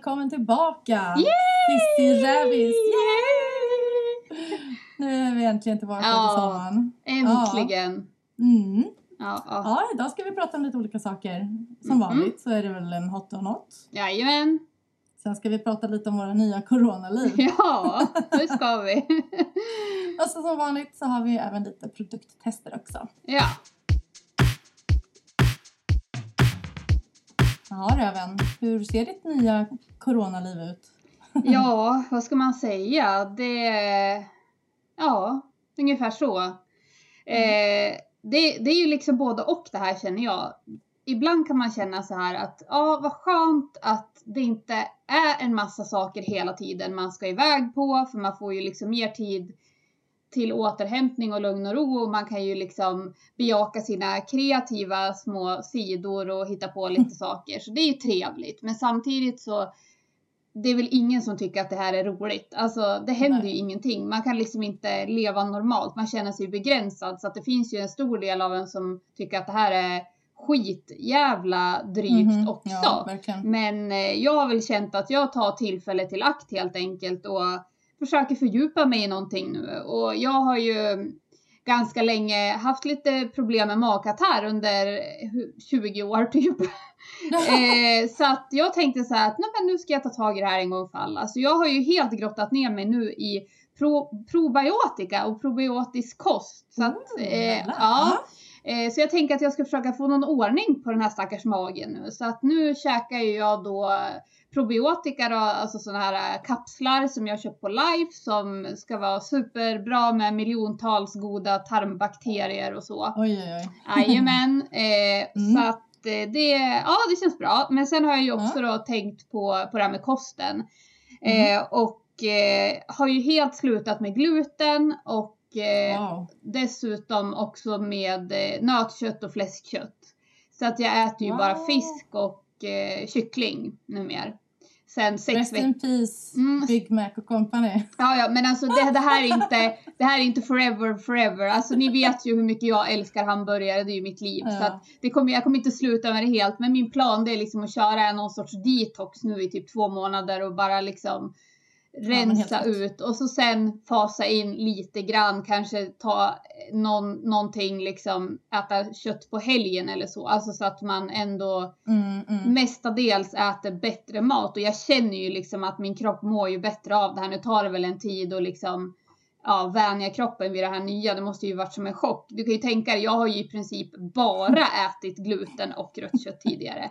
välkommen tillbaka! Cissi Rävis! Nu är vi äntligen tillbaka Ja. till sommaren. Äntligen! Mm. Ja, ja. Ja, idag ska vi prata om lite olika saker. Som Mhm. vanligt så är det väl en hot or not. Jajamän! Sen ska vi prata lite om våra nya coronaliv. Ja, det ska vi. Och så som vanligt så har vi även lite produkttester också. Ja, Ja Röven, hur ser ditt nya coronaliv ut? ja, vad ska man säga? Det... Ja, ungefär så. Eh, det, det är ju liksom både och det här känner jag. Ibland kan man känna så här att ja, vad skönt att det inte är en massa saker hela tiden man ska iväg på för man får ju liksom mer tid till återhämtning och lugn och ro och man kan ju liksom bejaka sina kreativa små sidor och hitta på lite saker. Så det är ju trevligt. Men samtidigt så det är väl ingen som tycker att det här är roligt. Alltså det händer Nej. ju ingenting. Man kan liksom inte leva normalt. Man känner sig begränsad. Så att det finns ju en stor del av en som tycker att det här är skitjävla drygt Mhm, också. Ja. Men eh, jag har väl känt att jag tar tillfället till akt helt enkelt och försöker fördjupa mig i någonting nu. Och jag har ju ganska länge haft lite problem med magkatarr under hu- 20 år typ. eh, så att jag tänkte så här att Nej, men nu ska jag ta tag i det här en gång för alla. Så jag har ju helt grottat ner mig nu i pro, probiotika och probiotisk kost. Så att, eh, jävlar. ja. Eh, Så jag tänker att jag ska försöka få någon ordning på den här stackars magen nu. Så att nu käkar ju jag då probiotika då, alltså sådana här eh, kapslar som jag köpt på Life som ska vara superbra med miljontals goda tarmbakterier och så. Oj, oj, oj. Jajamän. Eh, Mm. Så att eh, det, ja det känns bra. Men sen har jag ju också då tänkt på, på det här med kosten. Mm. Eh, och eh, har ju helt slutat med gluten och eh, Wow. dessutom också med nötkött och fläskkött. Så att jag äter ju bara Wow. fisk och eh, kyckling numera. Sen sex Rest in peace, Mm. Big Mac och company. Ja, ja, men alltså det, det, här är inte, det här är inte forever, forever. Alltså ni vet ju hur mycket jag älskar hamburgare, det är ju mitt liv. Så Ja. att det kommer, jag kommer inte sluta med det helt, men min plan det är liksom att köra någon sorts detox nu i typ två månader och bara liksom rensa rätt. ut och så sen fasa in lite grann, kanske ta någon, någonting liksom, äta kött på helgen eller så. Alltså så att man ändå Mm, mm. mestadels äter bättre mat och jag känner ju liksom att min kropp mår ju bättre av det här. Nu tar det väl en tid att liksom ja, vänja kroppen vid det här nya. Det måste ju varit som en chock. Du kan ju tänka dig, jag har ju i princip bara ätit gluten och rött kött tidigare.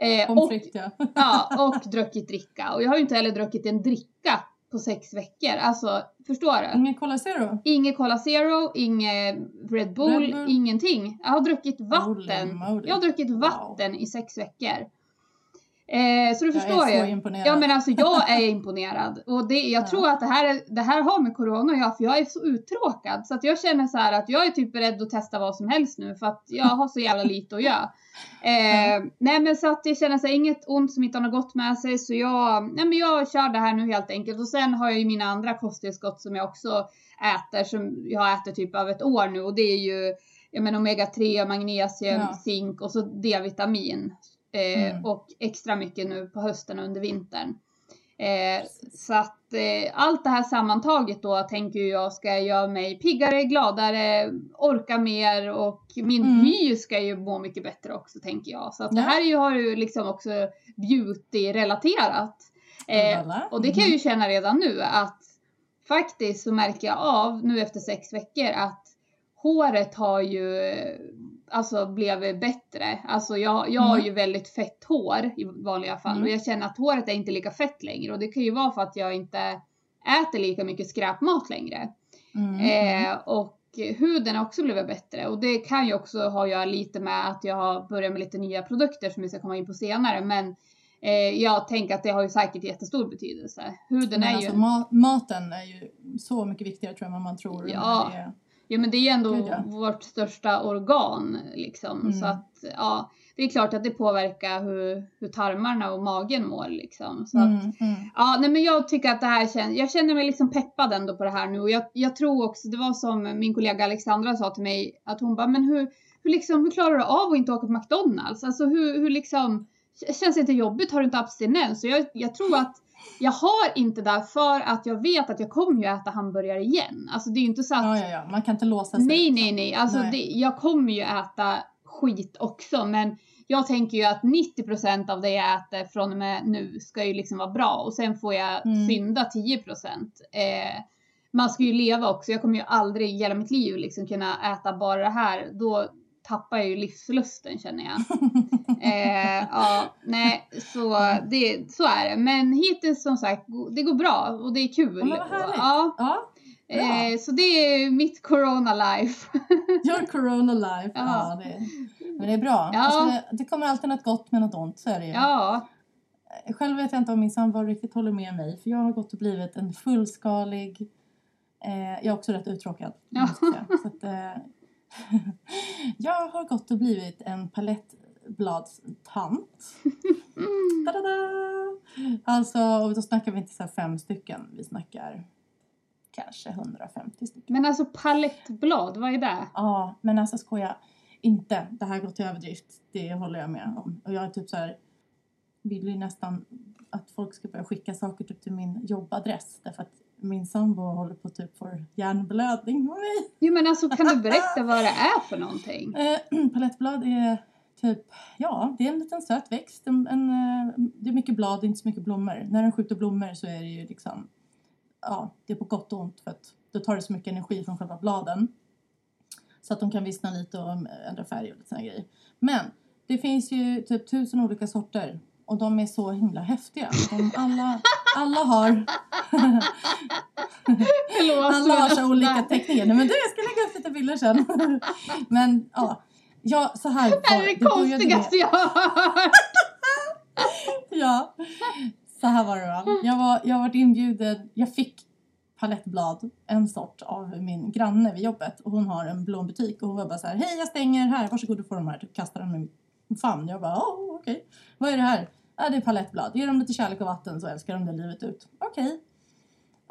Eh, och, ja. ja, och druckit dricka. Och jag har ju inte heller druckit en dricka på sex veckor. Alltså, förstår du? Ingen Cola Zero? Inget Cola Zero, inget Red Bull, Red Bull. ingenting. Jag har druckit vatten. Jag har druckit Wow. vatten i sex veckor. Eh, så du Jag förstår är så ju. imponerad. Ja men alltså jag är imponerad. Och det, jag Ja. tror att det här, är- det här har med corona att göra för jag är så uttråkad. Så att jag känner så här att jag är typ beredd att testa vad som helst nu för att jag har så jävla lite att göra. Eh, nej men så att jag känner så här, inget ont som inte har något gott med sig så jag, nej men jag kör det här nu helt enkelt. Och sen har jag ju mina andra kosttillskott som jag också äter som jag ätit typ över ett år nu och det är ju jag menar omega-3, magnesium, Ja. zink och så D-vitamin. Eh, Mm. Och extra mycket nu på hösten och under vintern. Eh, så att eh, allt det här sammantaget då tänker jag ska göra mig piggare, gladare, orka mer och min Mm. hy ska ju må mycket bättre också tänker jag. Så att det Ja. här är ju, har ju liksom också beauty-relaterat. Eh, och det kan jag ju känna redan nu att faktiskt så märker jag av nu efter sex veckor att håret har ju alltså blivit bättre. Alltså jag, jag har Mm. ju väldigt fett hår i vanliga fall Mm. och jag känner att håret är inte lika fett längre och det kan ju vara för att jag inte äter lika mycket skräpmat längre. Mm, mm. Eh, och huden har också blivit bättre och det kan ju också ha att göra lite med att jag har börjat med lite nya produkter som vi ska komma in på senare men eh, jag tänker att det har ju säkert jättestor betydelse. Huden Men är alltså, ju... ma- maten är ju så mycket viktigare tror jag än vad man tror. Ja. det Ja men det är ju ändå Gud, ja. vårt största organ liksom. Mm. Så att ja, det är klart att det påverkar hur, hur tarmarna och magen mår liksom. Så att, Mm, mm. ja, nej men jag tycker att det här känns, jag känner mig liksom peppad ändå på det här nu och jag, jag tror också, det var som min kollega Alexandra sa till mig att hon bara, men hur, hur liksom, hur klarar du av att inte åka på McDonalds? Alltså hur, hur liksom, känns det inte jobbigt har du inte abstinens. Så jag, jag tror att jag har inte det för att jag vet att jag kommer ju äta hamburgare igen. Alltså det är ju inte så att... Ja, ja, ja. Man kan inte låsa sig. Nej, liksom. nej, nej. Alltså Nej. Det, jag kommer ju äta skit också men jag tänker ju att 90% av det jag äter från och med nu ska ju liksom vara bra och sen får jag Mm. synda 10%. Eh, man ska ju leva också. Jag kommer ju aldrig i hela mitt liv liksom kunna äta bara det här. Då tappar jag ju livslusten känner jag. Eh, ja, nej, så, det, så är det. Men hittills som sagt, det går bra och det är kul. Ja, men vad härligt. Ja, Ja, eh, så det är mitt corona life. Your corona life. Ja. Ja, det, men det är bra. Ja. Alltså, det, kommer alltid något gott med något ont, så är det ju. Ja, Själv vet jag inte om min sambo riktigt håller med mig. För jag har gått och blivit en fullskalig... Eh, jag är också rätt uttråkad. Ja. Så att, eh, jag har gått och blivit en palettbladstant. mm. Alltså, och då snackar vi inte så fem stycken. Vi snackar kanske 150 stycken. men alltså palettblad, vad är det? Ja, men alltså skoja inte. Det här går till överdrift. Det håller jag med om. Och jag är typ så här vill ju nästan att folk ska börja skicka saker typ till min jobbadress. Därför att min sambo håller på typ för hjärnblödning med mig. Jo men alltså kan du berätta vad det är för någonting? Eh, palettblad är typ, ja det är en liten söt växt. En, en, eh, det är mycket blad, inte så mycket blommor. När den skjuter blommor så är det ju liksom, ja det är på gott och ont för att då tar det så mycket energi från själva bladen. Så att de kan vissna lite och ändra färg och lite såna grejer. Men det finns ju typ tusen olika sorter och de är så himla häftiga. De alla, alla har alla har så olika tekniker. Nej, men du, jag ska lägga upp lite bilder sen. men ja, ja så här Det här är det konstigaste jag har hört. Ja, så här var det va. Jag var, jag var inbjuden, jag fick palettblad, en sort av min granne vid jobbet och hon har en blombutik och hon var bara så här, hej jag stänger här, varsågod du får de här, typ kastar den med min famn. Jag bara, okej, vad är det här? Ja det är palettblad, ge dem lite kärlek och vatten så älskar de det livet ut. Okej.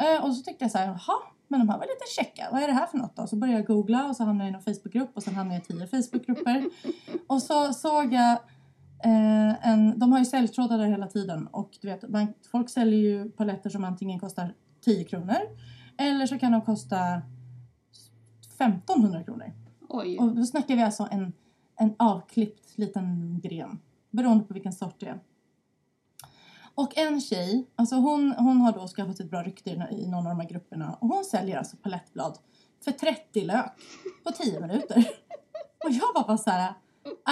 Eh, och så tyckte jag så här, jaha, men de här var lite checka, vad är det här för något då? Så började jag googla och så hamnade jag i någon Facebookgrupp och sen hamnade jag i tio Facebookgrupper. och så såg jag Eh, en, de har ju säljtrådar där hela tiden och du vet, man, folk säljer ju paletter som antingen kostar 10 kronor eller så kan de kosta 1500 kronor. Oj. Och då snackar vi alltså en, en avklippt liten gren beroende på vilken sort det är. Och en tjej, alltså hon, hon har då skaffat ett bra rykte i, någon av de här grupperna och hon säljer alltså palettblad för 30 lök på 10 minuter. Och jag var bara så här,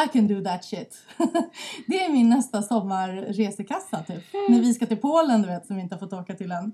I can do that shit. Det är min nästa sommarresekassa typ. När vi ska till Polen du vet som vi inte har fått åka till än.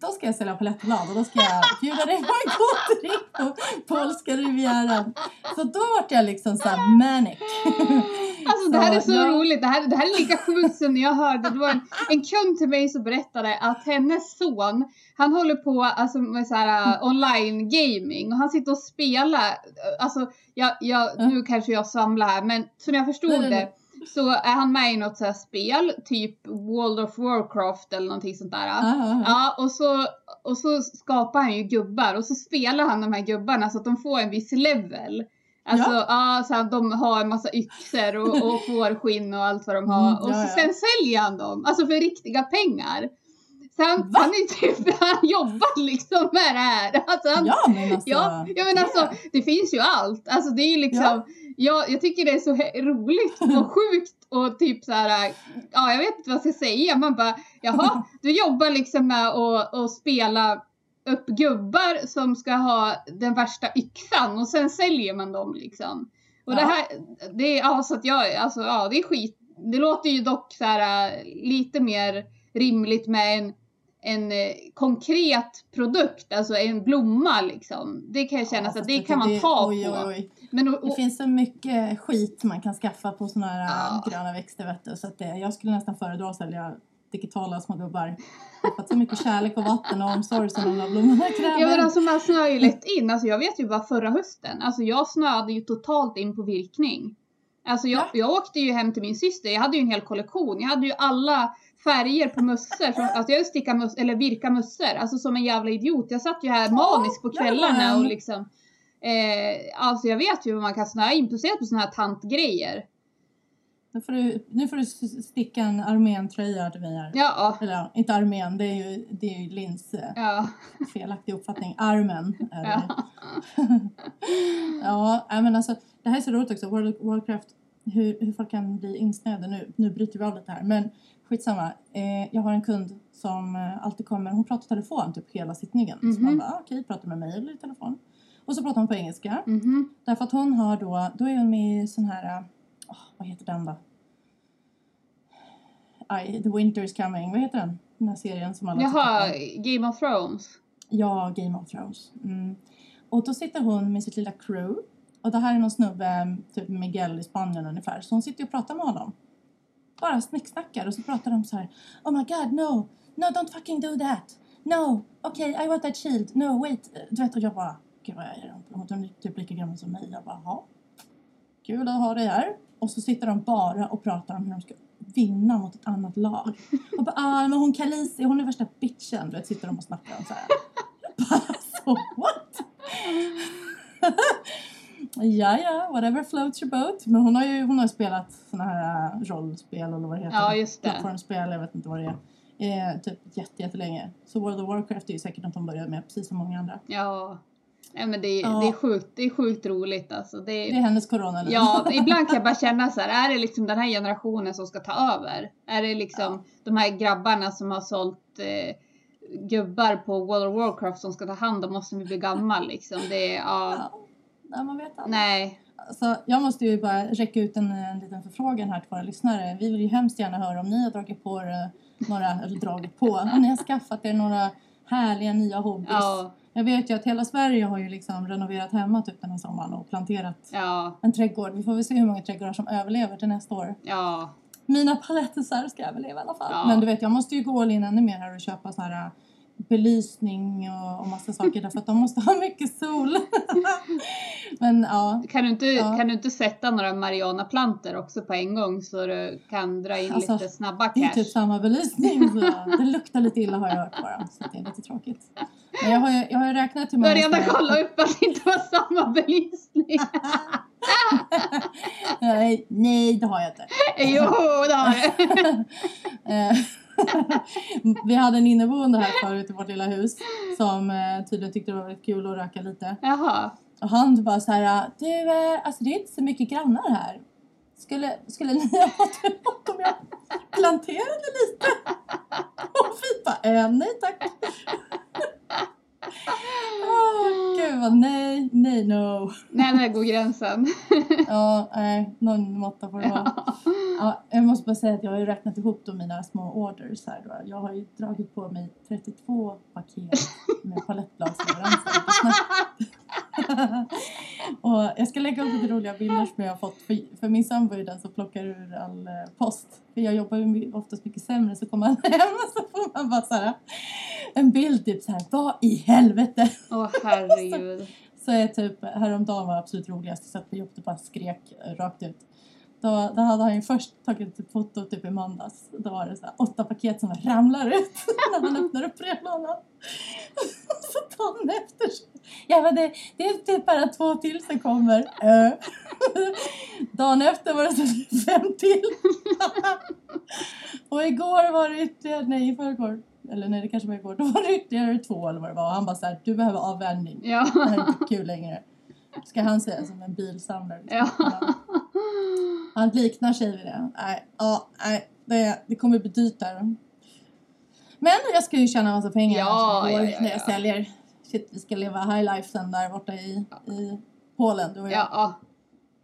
Då ska jag sälja palettblad och då ska jag bjuda dig på en god drink på polska rivieran. Så då vart jag liksom så här manic. Alltså det här är så ja. roligt. Det här, det här är lika sjukt som när jag hörde. Det var en, en kund till mig som berättade att hennes son, han håller på alltså, med så här uh, online gaming och han sitter och spelar. Alltså jag, jag, nu kanske jag svamlar här men som jag förstod Nej, nej, nej. det så är han med i något så spel, typ World of Warcraft eller någonting sånt där. Ja, Ja, och så, och så skapar han ju gubbar och så spelar han de här gubbarna så att de får en viss level. Alltså, ja. så att de har en massa yxor och, och fårskinn och allt vad de har. Mm, och så, sen säljer han dem, alltså för riktiga pengar. Så han, han, är typ, han jobbar liksom med det här. Alltså han, ja men alltså. Ja, ja men det- alltså det finns ju allt. Alltså det är liksom, Ja. jag, jag tycker det är så roligt och sjukt och typ så här, ja jag vet inte vad jag ska säga. Man bara, jaha, du jobbar liksom med att att spela upp gubbar som ska ha den värsta yxan och sen säljer man dem liksom. Och det Ja. här, det är, ja så att jag, alltså ja det är skit. Det låter ju dock så här lite mer rimligt med en en eh, konkret produkt, alltså en blomma liksom. Det kan jag känna Ja, så att fast det kan du, man det- ta oj, på. Oj, oj. Men och, Det finns så mycket skit man kan skaffa på såna här Ja. äh, gröna växter vet du. Så att det, jag skulle nästan föredra att sälja digitala små gubbar. För att så mycket kärlek och vatten och omsorg som de där blommorna kräver. ja men alltså man snöar ju lätt in. Alltså jag vet ju bara förra hösten, alltså jag snöade ju totalt in på virkning. Alltså jag, Ja. jag åkte ju hem till min syster, jag hade ju en hel kollektion. Jag hade ju alla färger på mössor. Från, alltså jag stickade möss, eller virka mössor, alltså som en jävla idiot. Jag satt ju här manisk på kvällarna och liksom eh, Alltså jag vet ju vad man kan snöa in, speciellt på såna här tantgrejer. Nu får du, nu får du sticka en arméntröja till mig här. Ja, Eller ja, inte armén, det är ju, det är ju Linns eh, ja, felaktig uppfattning. Armen är det. ja. Ja, men alltså det här är så roligt också. World of Warcraft, hur, hur folk kan bli insnöade nu. Nu bryter vi av lite här, men skitsamma. Eh, jag har en kund som eh, alltid kommer, hon pratar telefon typ hela sittningen. Så Mhm. man bara, ah, okej, pratar med mig eller i telefon. Och så pratar hon på engelska. Mhm. Därför att hon har då, då är hon med i sån här, åh, vad heter den då? Aj, The Winter is coming, vad heter den? Den här serien som alla Jaha. Game of Thrones. Ja, Game of Thrones. Mm. Och då sitter hon med sitt lilla crew. Och det här är någon snubbe, typ Miguel i Spanien ungefär. Så hon sitter och pratar med honom. Bara snicksnackar och så pratar de så här. Oh my god, no! No, don't fucking do that! No! Okay, I want that shield! No, wait! Du vet, och jag bara... Gud vad är de? Hon är typ lika gammal som mig. Jag bara, ja. Kul att ha dig här. Och så sitter de bara och pratar om hur de ska vinna mot ett annat lag. Och bara, ah, men hon Khaleesi, hon är värsta bitchen. Du vet, sitter de och snackar om så här. Bara så, what? ja, ja, whatever floats your boat. Men hon har ju hon har spelat såna här äh, rollspel eller vad det heter. Ja, just det. Plattformsspel, jag vet inte vad det är. Eh, typ jätte, jättelänge. Så World of Warcraft är ju säkert något hon började med, precis som många andra. Ja. Nej men det, är- Ja. det är sjukt, det är sjukt roligt alltså. Det, Det är hennes corona Ja, ibland kan jag bara känna så här, är det liksom den här generationen som ska ta över? Är det liksom de här grabbarna som har sålt eh, gubbar på World of Warcraft som ska ta hand om oss när vi blir gammal liksom? Det ja, ja. Nej, man vet aldrig. nej. Så jag måste ju bara räcka ut en, en liten förfrågan här till våra lyssnare. Vi vill ju hemskt gärna höra om ni har dragit på er några, eller dragit på, om ni har skaffat er några härliga nya hobbys. Ja, Jag vet ju att hela Sverige har ju liksom renoverat hemma typ den här sommaren och planterat ja, en trädgård. Vi får väl se hur många trädgårdar som överlever till nästa år. ja, Mina palettisar ska överleva i alla fall. Ja. Men du vet, jag måste ju gå all in ännu mer här och köpa så här belysning och, och massa saker därför att de måste ha mycket sol. Men ja, Kan du inte, Ja. kan du inte sätta några marijuanaplantor också på en gång så du kan dra in Alltså, lite snabba det är cash? typ samma belysning. Så det luktar lite illa har jag hört bara. Så det är lite tråkigt. Men jag har ju, jag har ju räknat hur Du många... har redan kollat upp att det inte var samma belysning. nej, nej, det har jag inte. jo, det har du. Vi hade en inneboende här förut i vårt lilla hus som eh, tydligen tyckte det var väldigt kul att röka lite. Jaha. Och han bara så här, du, eh, alltså det är inte så mycket grannar här. Skulle, skulle ni ha fått emot om jag planterade lite? Och vi bara, eh, nej tack. Gud vad nej, nej no. Nej, där går gränsen. Ja, nej, någon måtta får det vara. Ja, jag måste bara säga att jag har ju räknat ihop då mina små orders här då. Jag har ju dragit på mig 32 paket med Snap. Och jag ska lägga upp lite roliga bilder som jag har fått. För, för min sambo är den som plockar ur all eh, post. För jag jobbar ju oftast mycket sämre så kommer han hem och så får man bara så här en bild typ så här. Vad i helvete? Åh herregud. Så är typ häromdagen var absolut roligast. Jag satt på jobbet och bara skrek rakt ut. Då, då hade han ju först tagit ett foto typ i måndags. Då var det så här, åtta paket som ramlar ut när man öppnar upp brevlådan. Så dagen efter så, ja men det, det är typ bara två till som kommer. Eh. Dagen efter var det så fem till. Och igår var det ytterligare, nej i förrgår, eller nej det kanske var igår, då var det ytterligare två eller vad det var. Och han bara så här, du behöver avvänjning. Ja. Det här är inte kul längre. Ska han säga som en bilsamlare. liksom. Ja. Han liknar sig vid det. Nej, ja, nej det, det kommer bli dyrt där. Men jag ska ju tjäna massa pengar Ja, ja, ja, när jag ja. säljer. Shit, vi ska leva high life sen där borta i, i Polen. Du och jag. Ja.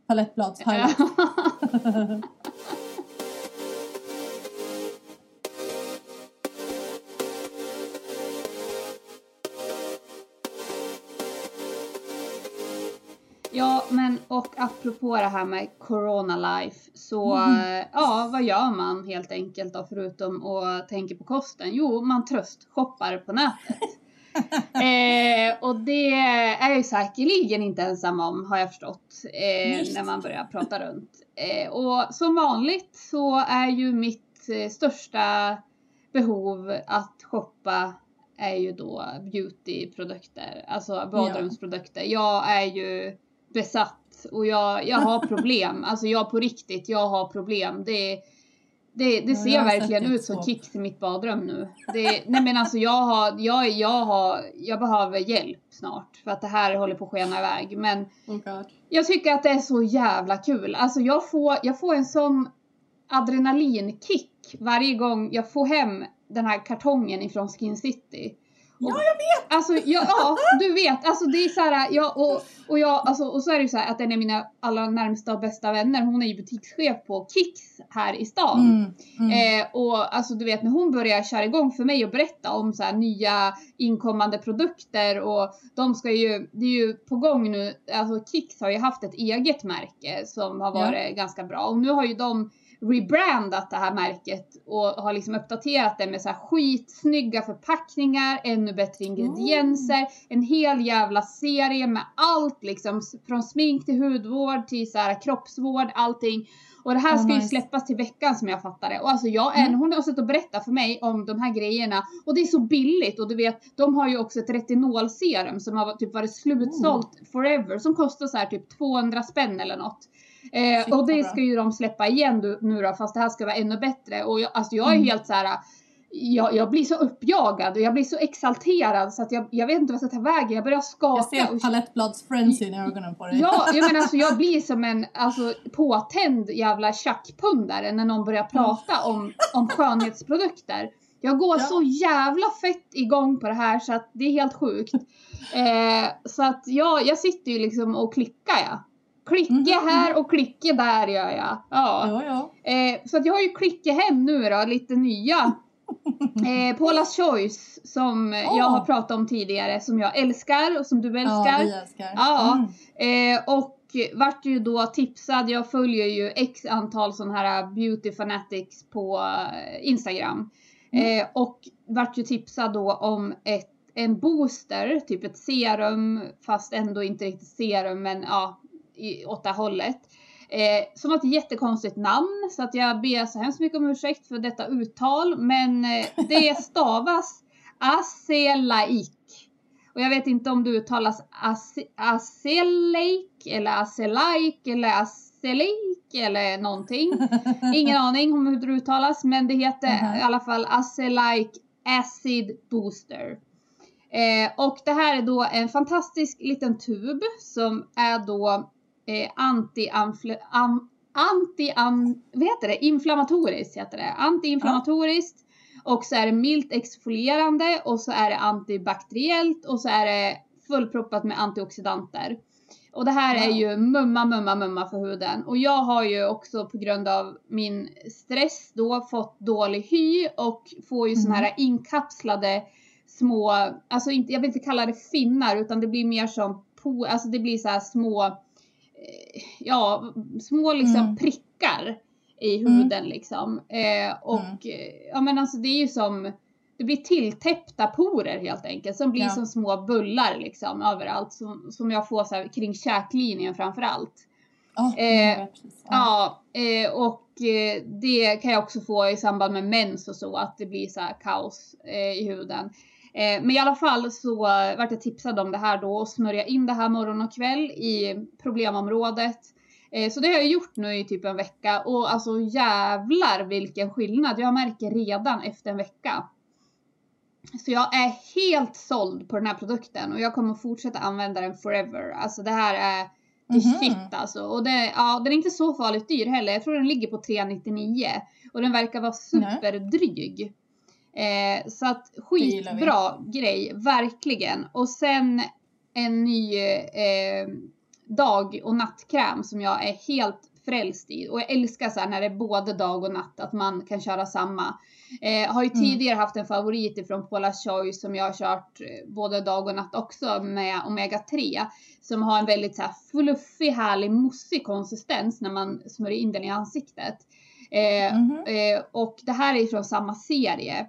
Palettblads high life. Ja, men och apropå det här med Corona Life så Mm. ja, vad gör man helt enkelt då förutom att tänka på kosten? Jo, man tröstshoppar på nätet. eh, och det är jag ju säkerligen inte ensam om har jag förstått eh, när man börjar prata runt. Eh, och som vanligt så är ju mitt eh, största behov att shoppa är ju då beautyprodukter, alltså badrumsprodukter. Jag är ju besatt och jag, jag har problem. alltså jag på riktigt, jag har problem. Det, det, det Ja, ser har verkligen ut som kicks i mitt badrum nu. Det, nej men alltså jag har, jag, jag har, jag behöver hjälp snart för att det här håller på att skena iväg. Men Oh jag tycker att det är så jävla kul. Alltså jag får, jag får en sån adrenalinkick varje gång jag får hem den här kartongen ifrån Skin City. Ja, jag vet! Alltså ja, ja, du vet. Alltså det är så här, ja, och, och, jag, alltså, och så är det ju så här att en av mina allra närmsta och bästa vänner, hon är ju butikschef på Kicks här i stan. Mm, mm. Eh, och alltså du vet när hon börjar köra igång för mig och berätta om så här nya inkommande produkter och de ska ju, det är ju på gång nu, alltså Kicks har ju haft ett eget märke som har Ja. varit ganska bra och nu har ju de rebrandat det här märket och har liksom uppdaterat det med så här skitsnygga förpackningar, ännu bättre ingredienser, en hel jävla serie med allt liksom från smink till hudvård till så här kroppsvård, allting. Och det här Oh, ska ju nice. släppas till veckan som jag fattar det. Och alltså jag Mm. hon har suttit och berättat för mig om de här grejerna och det är så billigt och du vet, de har ju också ett retinolserum som har typ varit slutsålt forever som kostar så här typ 200 spänn eller något. Eh, och det ska ju de släppa igen nu då fast det här ska vara ännu bättre och jag, alltså jag är Mm. helt så här. Jag, jag blir så uppjagad och jag blir så exalterad så att jag, jag vet inte vad jag ska ta vägen. Jag börjar skaka. Jag ser palettblads frenzy i ögonen på dig. Ja, jag menar alltså jag blir som en alltså, påtänd jävla tjackpundare när någon börjar prata om, om skönhetsprodukter. Jag går Ja. så jävla fett igång på det här så att det är helt sjukt. Eh, så att ja, jag sitter ju liksom och klickar jag. Klicka Mhm. här och klicka där gör jag. Ja. Ja, ja. Eh, så att jag har ju klickat hem nu då, lite nya. Eh, Paula's Choice som jag Åh. har pratat om tidigare som jag älskar och som du älskar. Ja, vi älskar. Ja. Mm. Eh, och vart ju då tipsad, jag följer ju x antal sån här beauty fanatics på eh, Instagram. Mm. Eh, och vart ju tipsad då om ett, en booster, typ ett serum fast ändå inte riktigt serum men ja, i, åt det hållet. Eh, som har ett jättekonstigt namn så att jag ber så hemskt mycket om ursäkt för detta uttal men eh, det stavas Acelaik. Och jag vet inte om det uttalas Acelaik eller Acelaik eller Acelaik eller någonting. Ingen aning om hur det uttalas men det heter Mhm. i alla fall Acelaik Acid Booster. Eh, och det här är då en fantastisk liten tub som är då eh, anti am, anti vad heter det? Inflammatoriskt heter det. Antiinflammatoriskt och så är det milt exfolierande och så är det antibakteriellt och så är det fullproppat med antioxidanter. Och det här är ju mumma, mumma, mumma för huden. Och jag har ju också på grund av min stress då fått dålig hy och får ju såna Mhm. här inkapslade små, alltså inte, jag vill inte kalla det finnar utan det blir mer som po, alltså det blir så här små, ja, små liksom Mm. prickar i Mm. huden liksom. Eh, och Mm. eh, ja men alltså det är ju som, det blir tilltäppta porer helt enkelt som blir Ja. som små bullar liksom överallt som, som jag får så här kring käklinjen framför allt. Ja, Eh. Ja. Ja, eh, och eh, det kan jag också få i samband med mens och så, att det blir så här kaos eh, i huden. Eh, men i alla fall så vart jag tipsad om det här då och smörja in det här morgon och kväll i problemområdet. Eh, så det har jag gjort nu i typ en vecka och alltså jävlar vilken skillnad jag märker redan efter en vecka. Så jag är helt såld på den här produkten och jag kommer fortsätta använda den forever. Alltså det här är det är Mhm. shit alltså. Och det, ja, den är inte så farligt dyr heller. Jag tror den ligger på 399 och den verkar vara superdryg. Eh, så att skitbra grej, verkligen. Och sen en ny eh, dag och nattkräm som jag är helt frälst i. Och jag älskar så här när det är både dag och natt, att man kan köra samma. Eh, har ju Mm. tidigare haft en favorit ifrån Paula's Choice som jag har kört eh, både dag och natt också med Omega 3. Som har en väldigt så här fluffig, härlig, mossig konsistens när man smörjer in den i ansiktet. Eh, Mhm. eh, och det här är från samma serie.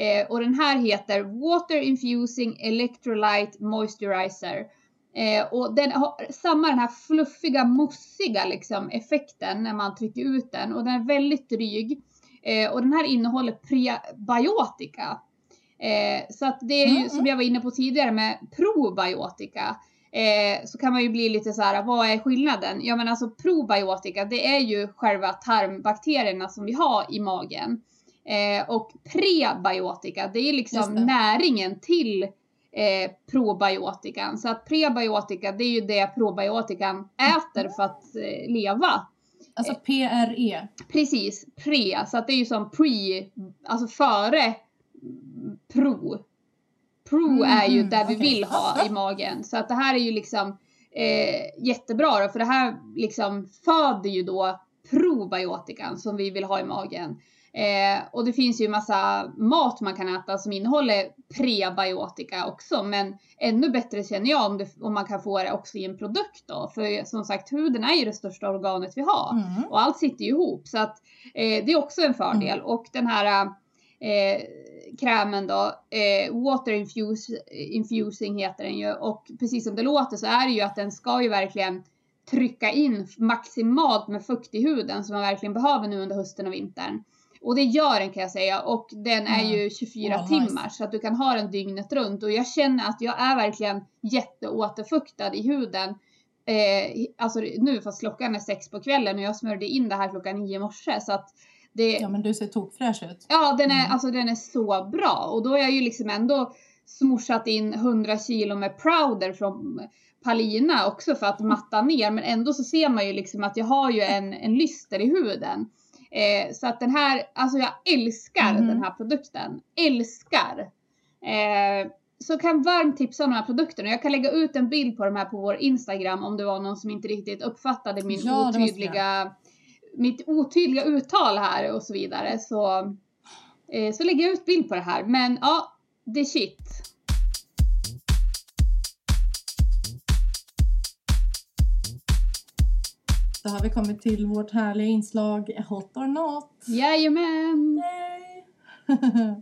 Eh, och den här heter Water Infusing Electrolyte Moisturizer. Eh, och den har samma den här fluffiga, mossiga liksom effekten när man trycker ut den. Och den är väldigt dryg. Eh, och den här innehåller prebiotika. Eh, så att det är ju Mm, som mm. jag var inne på tidigare med probiotika. eh, så kan man ju bli lite så här, vad är skillnaden? Ja men alltså probiotika, det är ju själva tarmbakterierna som vi har i magen. Eh, och prebiotika, det är liksom det. näringen till eh, probiotikan. Så att prebiotika, det är ju det probiotikan äter för att eh, leva. Alltså PRE. Precis, pre, så att det är ju som pre, alltså före pro. Pro Mhm, är ju där vi okej. vill ha i magen. Så att det här är ju liksom eh, jättebra då, för det här liksom föder ju då probiotikan som vi vill ha i magen. Eh, och det finns ju massa mat man kan äta som innehåller prebiotika också, men ännu bättre känner jag om, det, om man kan få det också i en produkt då. För som sagt, huden är ju det största organet vi har. Mm. Och allt sitter ju ihop så att eh, det är också en fördel. Och den här eh, krämen då, eh, water infuse, infusing heter den ju. Och precis som det låter så är det ju att den ska ju verkligen trycka in maximalt med fukt i huden som man verkligen behöver nu under hösten och vintern. Och det gör den kan jag säga och den är Mm. ju 24 Wow, nice. timmar så att du kan ha den dygnet runt och jag känner att jag är verkligen jätteåterfuktad i huden eh, alltså nu fast klockan är sex på kvällen och jag smörjde in det här klockan nio i morse så att det, Ja men du ser tokfräsch ut. ja den är, Mm. alltså den är så bra och då har jag ju liksom ändå smorsat in 100 kilo med powder från Palina också för att matta ner men ändå så ser man ju liksom att jag har ju en, en lyster i huden. Eh, så att den här, alltså jag älskar Mhm. den här produkten. Älskar! Eh, så kan varmt tipsa om de här produkterna. Jag kan lägga ut en bild på de här på vår Instagram om det var någon som inte riktigt uppfattade min Ja, otydliga, mitt otydliga uttal här och så vidare. Så, eh, så lägger jag ut bild på det här. Men ja, det är shit. Då har vi kommit till vårt härliga inslag Hot or not. Jajamän! Yay!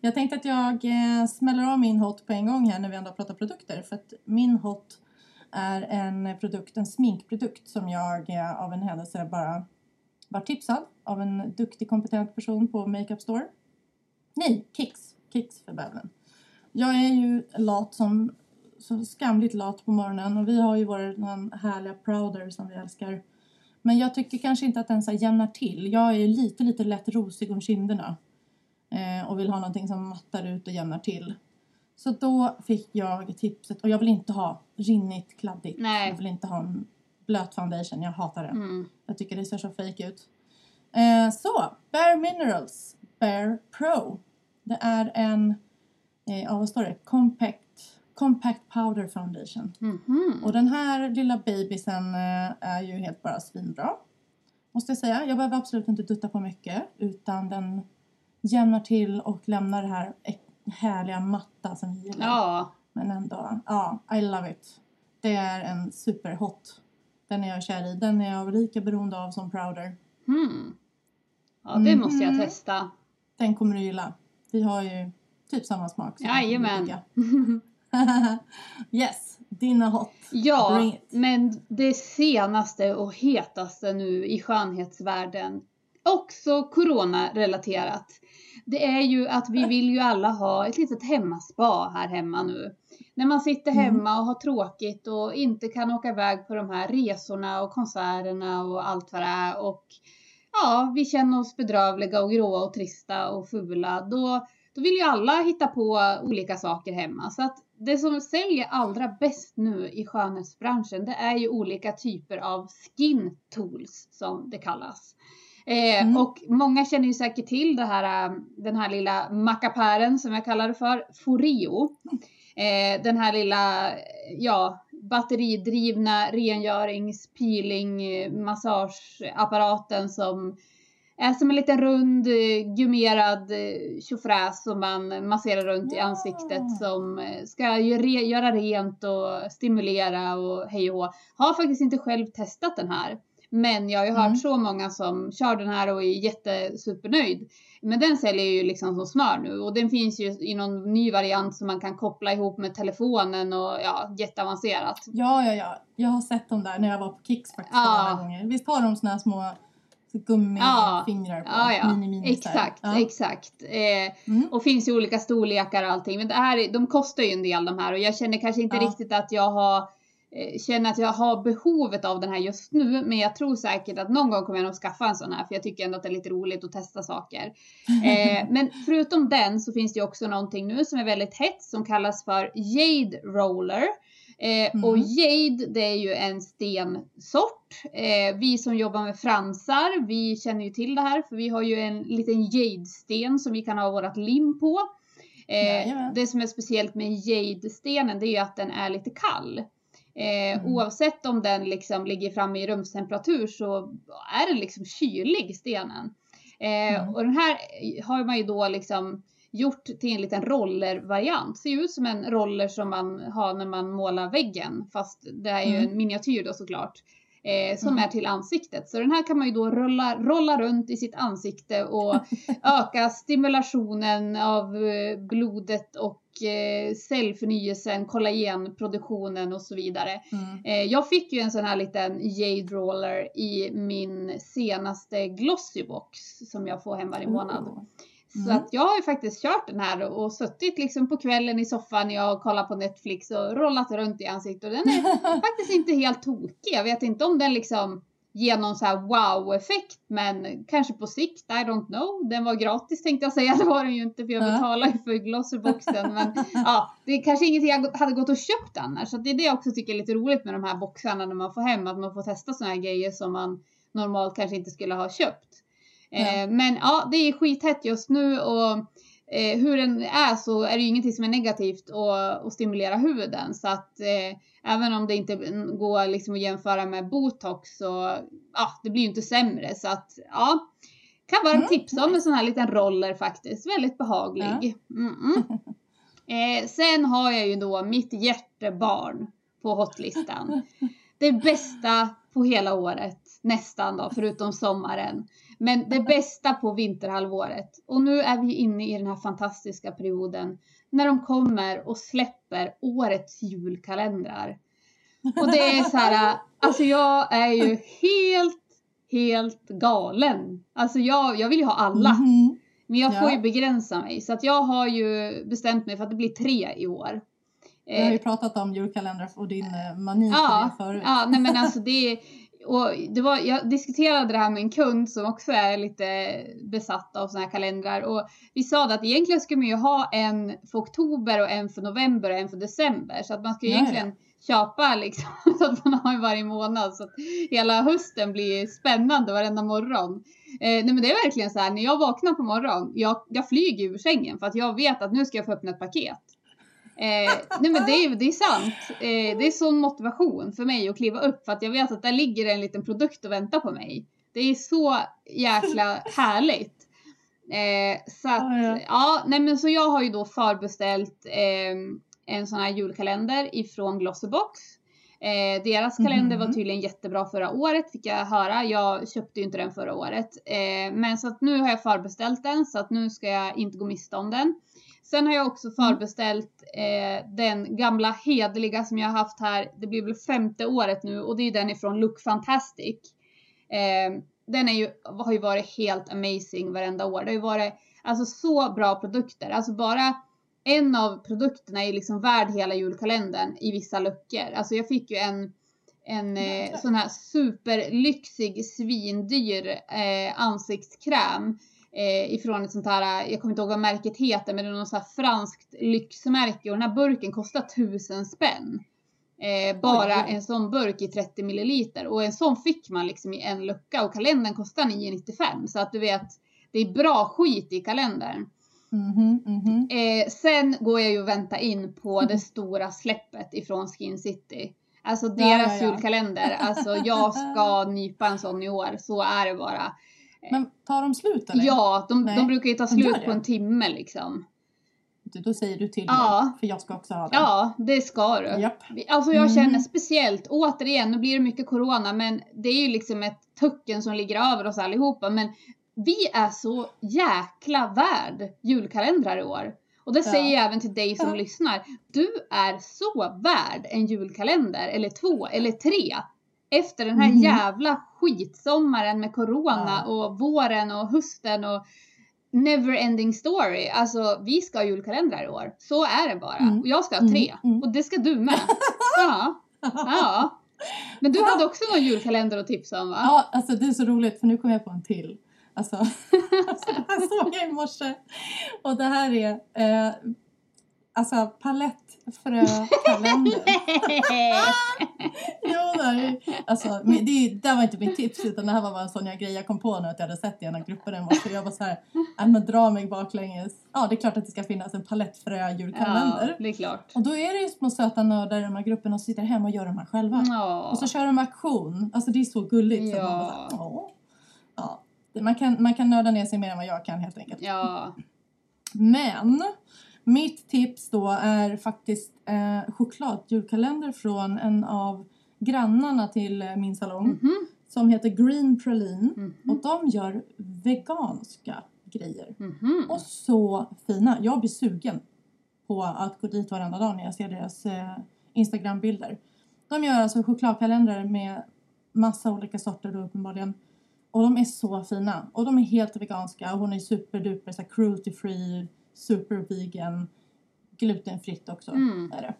jag tänkte att jag eh, smäller av min hot på en gång här när vi ändå pratar produkter. För att min hot är en produkt, en sminkprodukt som jag eh, av en händelse bara var tipsad av en duktig kompetent person på Makeup Store. Nej, Kicks. Kicks för bävlen. Jag är ju lat som så skamligt lat på morgonen och vi har ju vår den härliga Prouder som vi älskar. Men jag tycker kanske inte att den så jämnar till. Jag är lite, lite lätt rosig om kinderna. Eh, och vill ha någonting som mattar ut och jämnar till. Så då fick jag tipset, och jag vill inte ha rinnigt, kladdigt. Nej. Jag vill inte ha en blöt foundation, jag hatar det. Mm. Jag tycker det ser så fake ut. Eh, så, Bare Minerals Bare Pro. Det är en, eh, ja vad står det? Compact, Compact Powder Foundation. Mhm. Och den här lilla babysen eh, är ju helt bara svinbra. Måste jag säga. Jag behöver absolut inte dutta på mycket. Utan den jämnar till och lämnar det här härliga matta som vi gillar. Ja, Men ändå, ja, I love it. Det är en superhot. Den är jag kär i. Den är jag lika beroende av som Prouder. hmm. ja det Mhm. måste jag testa. Den kommer du gilla. Vi har ju typ samma smak. Jajamän. yes, dina hot. Ja, men det senaste och hetaste nu i skönhetsvärlden, också corona-relaterat, det är ju att vi vill ju alla ha ett litet hemmaspa här hemma nu. När man sitter Mm. hemma och har tråkigt och inte kan åka iväg på de här resorna och konserterna och allt vad det är och ja, vi känner oss bedrövliga och gråa och trista och fula, då, då vill ju alla hitta på olika saker hemma. Så att det som säljer allra bäst nu i skönhetsbranschen, det är ju olika typer av skin tools som det kallas. Eh, Mm. Och många känner ju säkert till det här, eh, den här lilla mackapären som jag kallar det för, Foreo. Eh, den här lilla, ja, batteridrivna rengörings, peeling, massageapparaten som är som en liten rund eh, gummerad eh, tjofräs som man masserar runt i ansiktet som eh, ska göra rent och stimulera och hej och hå. Har faktiskt inte själv testat den här. Men jag har ju hört Mm. så många som kör den här och är jättesupernöjd. Men den säljer ju liksom som smör nu och den finns ju i någon ny variant som man kan koppla ihop med telefonen och ja, jätteavancerat. Ja, ja, ja. Jag har sett dem där när jag var på Kicks faktiskt Ja. några gånger. Visst har de såna här små Ja. gummifingrar på? Ja, ja. Mini, mini, så. Exakt, ja. exakt. Eh, Mm. och finns i olika storlekar och allting. Men det här, de kostar ju en del de här och jag känner kanske inte riktigt att jag har eh, känner att jag har behovet av den här just nu. Men jag tror säkert att någon gång kommer jag nog skaffa en sån här för jag tycker ändå att det är lite roligt att testa saker. Eh, men förutom den så finns det också någonting nu som är väldigt hett som kallas för Jade Roller. Eh, Mm. Och jade det är ju en stensort. Eh, vi som jobbar med fransar, vi känner ju till det här för vi har ju en liten jade-sten som vi kan ha vårat lim på. Eh, det som är speciellt med jade-stenen det är ju att den är lite kall. Eh, Mm. Oavsett om den liksom ligger framme i rumstemperatur så är den liksom kylig stenen. Eh, Mm. Och den här har man ju då liksom gjort till en liten rollervariant. Ser ut som en roller som man har när man målar väggen. Fast det är ju Mm. en miniatyr då såklart. Eh, som Mm. är till ansiktet. Så den här kan man ju då rulla, rolla runt i sitt ansikte och öka stimulationen av eh, blodet och eh, cellförnyelsen, kollagenproduktionen och så vidare. Mm. Eh, jag fick ju en sån här liten Jade Roller i min senaste Glossybox som jag får hem varje månad. Oh. Så Mm. att jag har ju faktiskt kört den här och suttit liksom på kvällen i soffan när jag kollat på Netflix och rollat runt i ansiktet och den är faktiskt inte helt tokig. Jag vet inte om den liksom ger någon så här wow-effekt men kanske på sikt, I don't know. Den var gratis tänkte jag säga, det var den ju inte för jag Ja. betalar ju för Glossyboxen men ja, det är kanske ingenting jag hade gått och köpt annars. Så det är det jag också tycker är lite roligt med de här boxarna när man får hem, att man får testa såna här grejer som man normalt kanske inte skulle ha köpt. Eh, Ja. men ja, det är skithett just nu och eh, hur den är så är det ju ingenting som är negativt och, och stimulera huden. Så att eh, även om det inte går liksom att jämföra med botox så ja, det blir ju inte sämre. Så att ja, kan vara Mm, tips om en sån här liten roller faktiskt. Väldigt behaglig. Mm -mm. Eh, sen har jag ju då mitt hjärtebarn på hotlistan. Det bästa på hela året, nästan då, förutom sommaren. Men det bästa på vinterhalvåret. Och nu är vi inne i den här fantastiska perioden när de kommer och släpper årets julkalendrar. Och det är så här, alltså jag är ju helt, helt galen. Alltså jag, jag vill ju ha alla. Mhm. Men jag får Ja. ju begränsa mig. Så att jag har ju bestämt mig för att det blir tre i år. Vi har ju Eh, pratat om julkalendrar och din eh, mani Ja, förut. ja, nej men alltså det och det var, jag diskuterade det här med en kund som också är lite besatt av såna här kalendrar och vi sa att egentligen skulle man ju ha en för oktober och en för november och en för december så att man ja. egentligen köpa liksom så att man har ju varje månad så att hela hösten blir spännande varenda morgon. Eh, nej men det är verkligen så här när jag vaknar på morgonen, jag, jag flyger ur sängen för att jag vet att nu ska jag få öppna ett paket. Eh, nej men det är, det är sant. Eh, det är sån motivation för mig att kliva upp för att jag vet att där ligger en liten produkt och väntar på mig. Det är så jäkla härligt. Eh, så att, Ja, ja, ja. nej men så jag har ju då förbeställt eh, en sån här julkalender ifrån Glossybox. Eh, deras kalender var Mhm. tydligen jättebra förra året fick jag höra. Jag köpte ju inte den förra året. Eh, men så att nu har jag förbeställt den så att nu ska jag inte gå miste om den. Sen har jag också förbeställt eh, den gamla hederliga som jag har haft här. Det blir väl femte året nu och det är den ifrån Look Fantastic. Eh, den är ju, har ju varit helt amazing varenda år. Det har ju varit alltså så bra produkter. Alltså bara en av produkterna är liksom värd hela julkalendern i vissa luckor. Alltså jag fick ju en en eh, sån här superlyxig svindyr eh, ansiktskräm eh, ifrån ett sånt här, jag kommer inte ihåg vad märket heter, men det är något sånt här franskt lyxmärke och den här burken kostar tusen spänn. Eh, bara Oj, en sån burk i 30 milliliter och en sån fick man liksom i en lucka och kalendern kostar 9,95 så att du vet, det är bra skit i kalendern. Mhm, mhm. Eh, sen går jag ju och väntar in på det stora släppet ifrån Skin City. Alltså deras ja, ja. julkalender. Alltså jag ska nypa en sån i år. Så är det bara. Men tar de slut eller? Ja, de, de brukar ju ta slut på det. en timme liksom. Du, Då säger du till Ja. mig, för jag ska också ha den. Ja, det ska du. Japp. Alltså jag Mm. känner speciellt, återigen, nu blir det mycket corona, men det är ju liksom ett tucken som ligger över oss allihopa. Men vi är så jäkla värd julkalendrar i år. Och det Ja. säger jag även till dig som Ja. lyssnar. Du är så värd en julkalender, eller två, eller tre. Efter den här Mhm. jävla skitsommaren med corona Ja. och våren och hösten och never ending story. Alltså vi ska ha julkalendrar i år. Så är det bara. Mm. Och jag ska ha Mm, tre. mm. Och det ska du med. ja. Ja. Men du hade också någon julkalender att tipsa om va? Ja, alltså det är så roligt för nu kom jag på en till. Alltså, alltså det här såg jag i morse. Och det här är eh, alltså palettfrökalender. jo, är, alltså, det, det var inte mitt tips utan det här var bara en sån jag grej jag kom på nu att jag hade sett i en av grupperna i morse. Jag var så här, äh, men dra mig baklänges. Ja, det är klart att det ska finnas en palettfrö-julkalender. ja, det är klart. Och då är det ju små söta nördar i de här grupperna som sitter hemma och gör de här själva. Ja. Och så kör de auktion. Alltså det är så gulligt. Så att man, bara, Ja. så ja. Man, kan, man kan nörda ner sig mer än vad jag kan helt enkelt. Ja. Men mitt tips då är faktiskt eh, chokladjulkalender från en av grannarna till eh, min salong. Mhm. Som heter Green Praline. Mhm. Och de gör veganska grejer. Mhm. Och så fina. Jag blir sugen på att gå dit varenda dag när jag ser deras eh, Instagram-bilder. De gör alltså chokladkalendrar med massa olika sorter då uppenbarligen. Och de är så fina. Och de är helt veganska. Och hon är superduper så cruelty free, super vegan, glutenfritt också. Mm. Är det.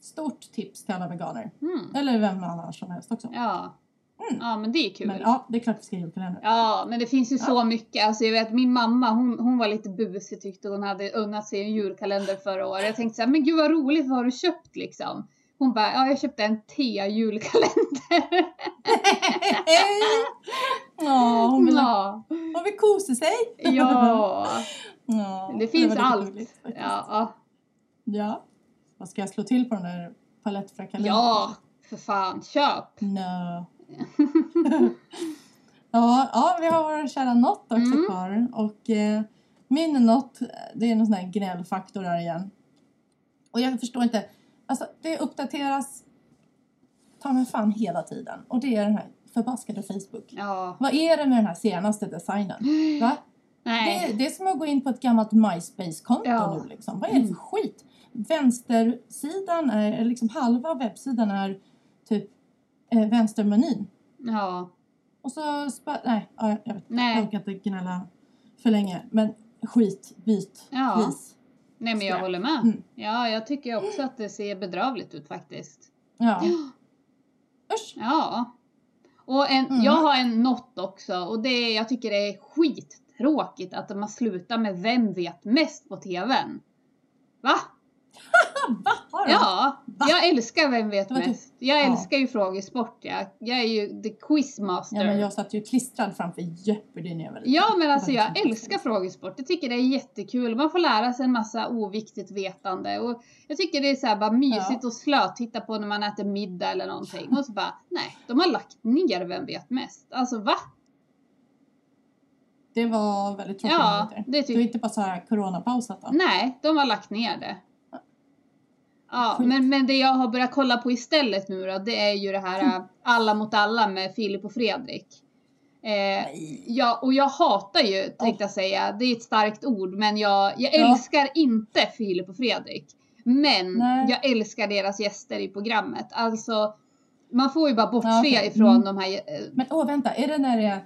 Stort tips till alla veganer. Mm. Eller vem annars som helst också. Ja. Mm. ja, men det är kul. Men ja, det är klart vi ska julkalender. Ja, men det finns ju Ja. så mycket. Alltså jag vet min mamma, hon, hon var lite busig tyckte hon hade unnat sig en julkalender förra året. Jag tänkte så här, men gud vad roligt, vad har du köpt liksom? Hon bara, ja jag köpte en te-julkalender. Ja, hon vill, ja. hon vill kosa sig. ja, Ja, det finns lite allt. faktiskt. Ja, Ja. Vad ska jag slå till på den där palettfrökalendern? ja, för fan, köp. No. ja, ja, vi har vår kära Not också Mm. kvar. Och eh, min Not, det är någon sån här gnällfaktor där igen. Och jag förstår inte. Alltså det uppdateras ta mig fan hela tiden. Och det är den här förbaskade Facebook. Ja, Vad är det med den här senaste designen? Va? Det, nej. är- det är som att gå in på ett gammalt MySpace-konto Ja. nu liksom. Vad är det för Mm. skit? Vänstersidan är, liksom halva webbsidan är typ eh, vänstermenyn. Ja, Och så, spa- nej, ja, jag vet. Nej. Jag orkar inte gnälla för länge. Men skit, byt, Ja. please. Nej men jag håller med. Mm. Ja, jag tycker också att det ser bedrövligt ut faktiskt. Ja. Usch. Ja. Och en, Mm. jag har en not också och det är, jag tycker det är skittråkigt att man slutar med Vem vet mest på TVn? Va? Va? Har du? Ja, Va? jag älskar Vem vet mest. Jag Ja. älskar ju frågesport. Jag, jag är ju the quizmaster. Ja, men jag satt ju klistrad framför Jeopardy när jag var liten. Ja men alltså jag liksom älskar frågesport. Jag tycker det är jättekul. Man får lära sig en massa oviktigt vetande. Och jag tycker det är så här bara mysigt och slöt titta på när man äter middag eller någonting. Och så bara, nej, de har lagt ner Vem vet mest? Alltså va? Det var väldigt tråkigt. Ja, det Du är tycker inte bara så här coronapausat då? Nej, de har lagt ner det. Ja, men, men det jag har börjat kolla på istället nu då, det är ju det här äh, Alla mot alla med Filip och Fredrik. Eh, ja, och jag hatar ju, tänkte jag säga, det är ett starkt ord, men jag, jag Ja. älskar inte Filip och Fredrik. Men Nej. jag älskar deras gäster i programmet. Alltså, man får ju bara bortse Ja, okej. ifrån Mm. de här... eh, Men åh, vänta. Är det när det är,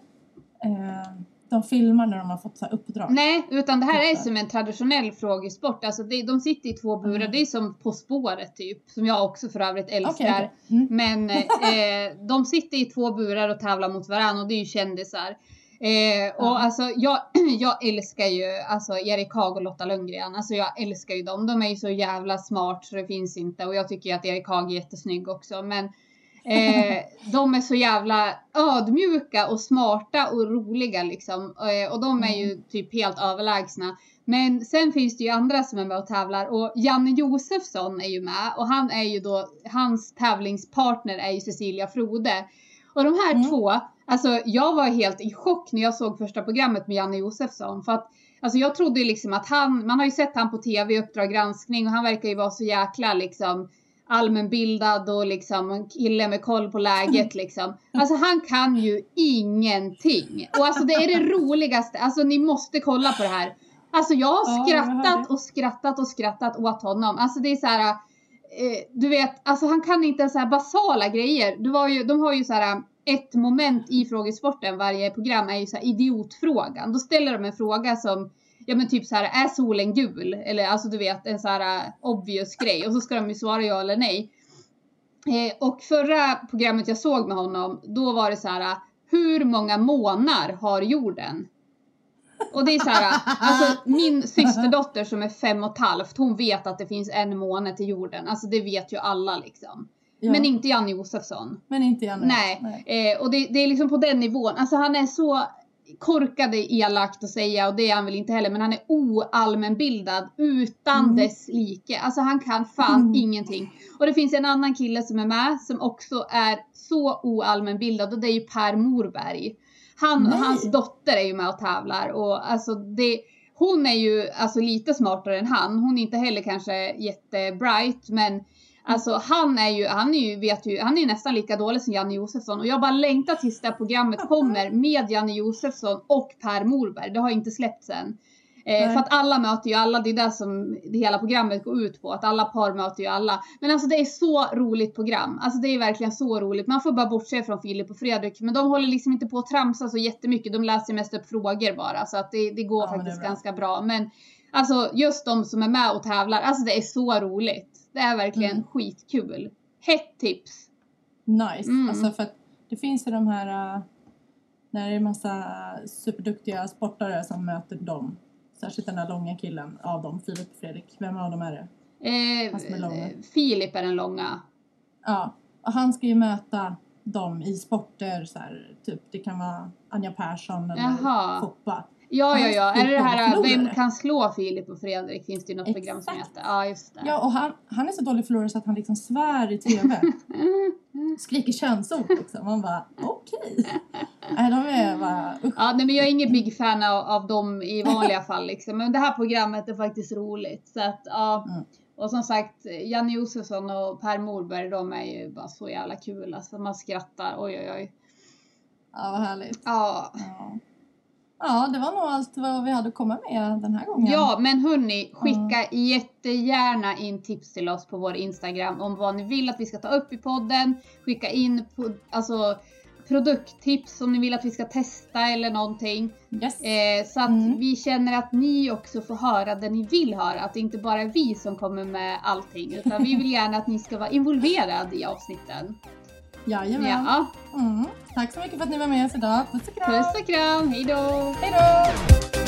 eh, de filmar när de har fått så här uppdrag? Nej, utan det här är Just det. som en traditionell frågesport. Alltså det, de sitter i två burar, Mm. det är som På spåret typ, som jag också för övrigt älskar. Okej, okej. Mm. Men eh, de sitter i två burar och tävlar mot varandra och det är ju kändisar. Eh, och Ja. alltså jag, jag älskar ju alltså Erik Haag och Lotta Lundgren. Alltså jag älskar ju dem. De är ju så jävla smart så det finns inte. Och jag tycker att Erik Haag är jättesnygg också. Men eh, de är så jävla ödmjuka och smarta och roliga liksom. Eh, och de är ju typ helt överlägsna. Men sen finns det ju andra som är med och tävlar och Janne Josefsson är ju med och han är ju då, hans tävlingspartner är ju Cecilia Frode. Och de här Mm. två, alltså jag var helt i chock när jag såg första programmet med Janne Josefsson för att Alltså jag trodde ju liksom att han, man har ju sett han på tv i Uppdrag granskning och han verkar ju vara så jäkla liksom allmänbildad och liksom en kille med koll på läget liksom. Alltså han kan ju ingenting. Och alltså det är det roligaste, alltså ni måste kolla på det här. Alltså jag har skrattat och skrattat och skrattat åt honom. Alltså det är så här, eh, du vet, alltså han kan inte ens så här basala grejer. Du var ju, de har ju så här ett moment i frågesporten, varje program är ju så här idiotfrågan. Då ställer de en fråga som Ja men typ så här, är solen gul? Eller alltså du vet en så här uh, obvious grej och så ska de ju svara ja eller nej. Eh, och förra programmet jag såg med honom, då var det så här, hur många månar har jorden? Och det är så här, alltså min systerdotter som är fem och ett halvt, hon vet att det finns en måne till jorden. Alltså det vet ju alla liksom. Ja. Men inte Janne Josefsson. Men inte Janne. Nej, Eh, och det, det är liksom på den nivån. Alltså han är så korkade elakt att säga och det är han väl inte heller men han är oallmänbildad utan Mm. dess like. Alltså han kan fan Mm. ingenting. Och det finns en annan kille som är med som också är så oallmänbildad och det är ju Per Morberg. Han och hans dotter är ju med och tävlar och alltså det hon är ju alltså lite smartare än han. Hon är inte heller kanske jättebright men Alltså han är ju, han är ju, vet ju, han är ju nästan lika dålig som Janne Josefsson och jag bara längtar tills det här programmet kommer med Janne Josefsson och Per Morberg. Det har inte släppts än. Eh, för att alla möter ju alla, det är det som det hela programmet går ut på, att alla par möter ju alla. Men alltså det är så roligt program, alltså det är verkligen så roligt. Man får bara bortse från Filip och Fredrik, men de håller liksom inte på att tramsa så jättemycket, de läser mest upp frågor bara, så att det, det går Ja, men det faktiskt bra. ganska bra. Men alltså just de som är med och tävlar, alltså det är så roligt. Det är verkligen Mm. skitkul. Hett tips! Nice. Mm. Alltså för att det finns ju de här äh, när det är massa superduktiga sportare som möter dem. Särskilt den där långa killen av dem, Filip och Fredrik. Vem av dem är det? Eh. Filip är den långa. Ja, och han ska ju möta dem i sporter så här, typ det kan vara Anja Persson eller Jaha. Foppa. Ja, ja, ja. Är det det här. Vem kan slå Filip och Fredrik? Finns det ju något program som Exakt. heter. Ja, just det. Ja, och han, han är så dålig förlorare så att han liksom svär i TV. Skriker könsord liksom. Man bara okej. Nej, de är bara usch. Ja, nej, men jag är ingen big fan av, av dem i vanliga fall liksom. Men det här programmet är faktiskt roligt. Så att, ja. Mm. Och som sagt, Janne Josefsson och Per Morberg, de är ju bara så jävla kul. Alltså man skrattar, oj oj oj. Ja, vad härligt. Ja. Ja. Ja, det var nog allt vad vi hade att komma med den här gången. Ja, men hörni, skicka jättegärna in tips till oss på vår Instagram om vad ni vill att vi ska ta upp i podden. Skicka in på, alltså, produkttips om ni vill att vi ska testa eller någonting. Yes. Eh, så att Mm. vi känner att ni också får höra det ni vill höra. Att det inte bara är vi som kommer med allting. Utan vi vill gärna att ni ska vara involverade i avsnitten. Jajamän. Ja, Mm. Tack så mycket för att ni var med oss idag. Puss och kram. puss och kram, hejdå! Hej då!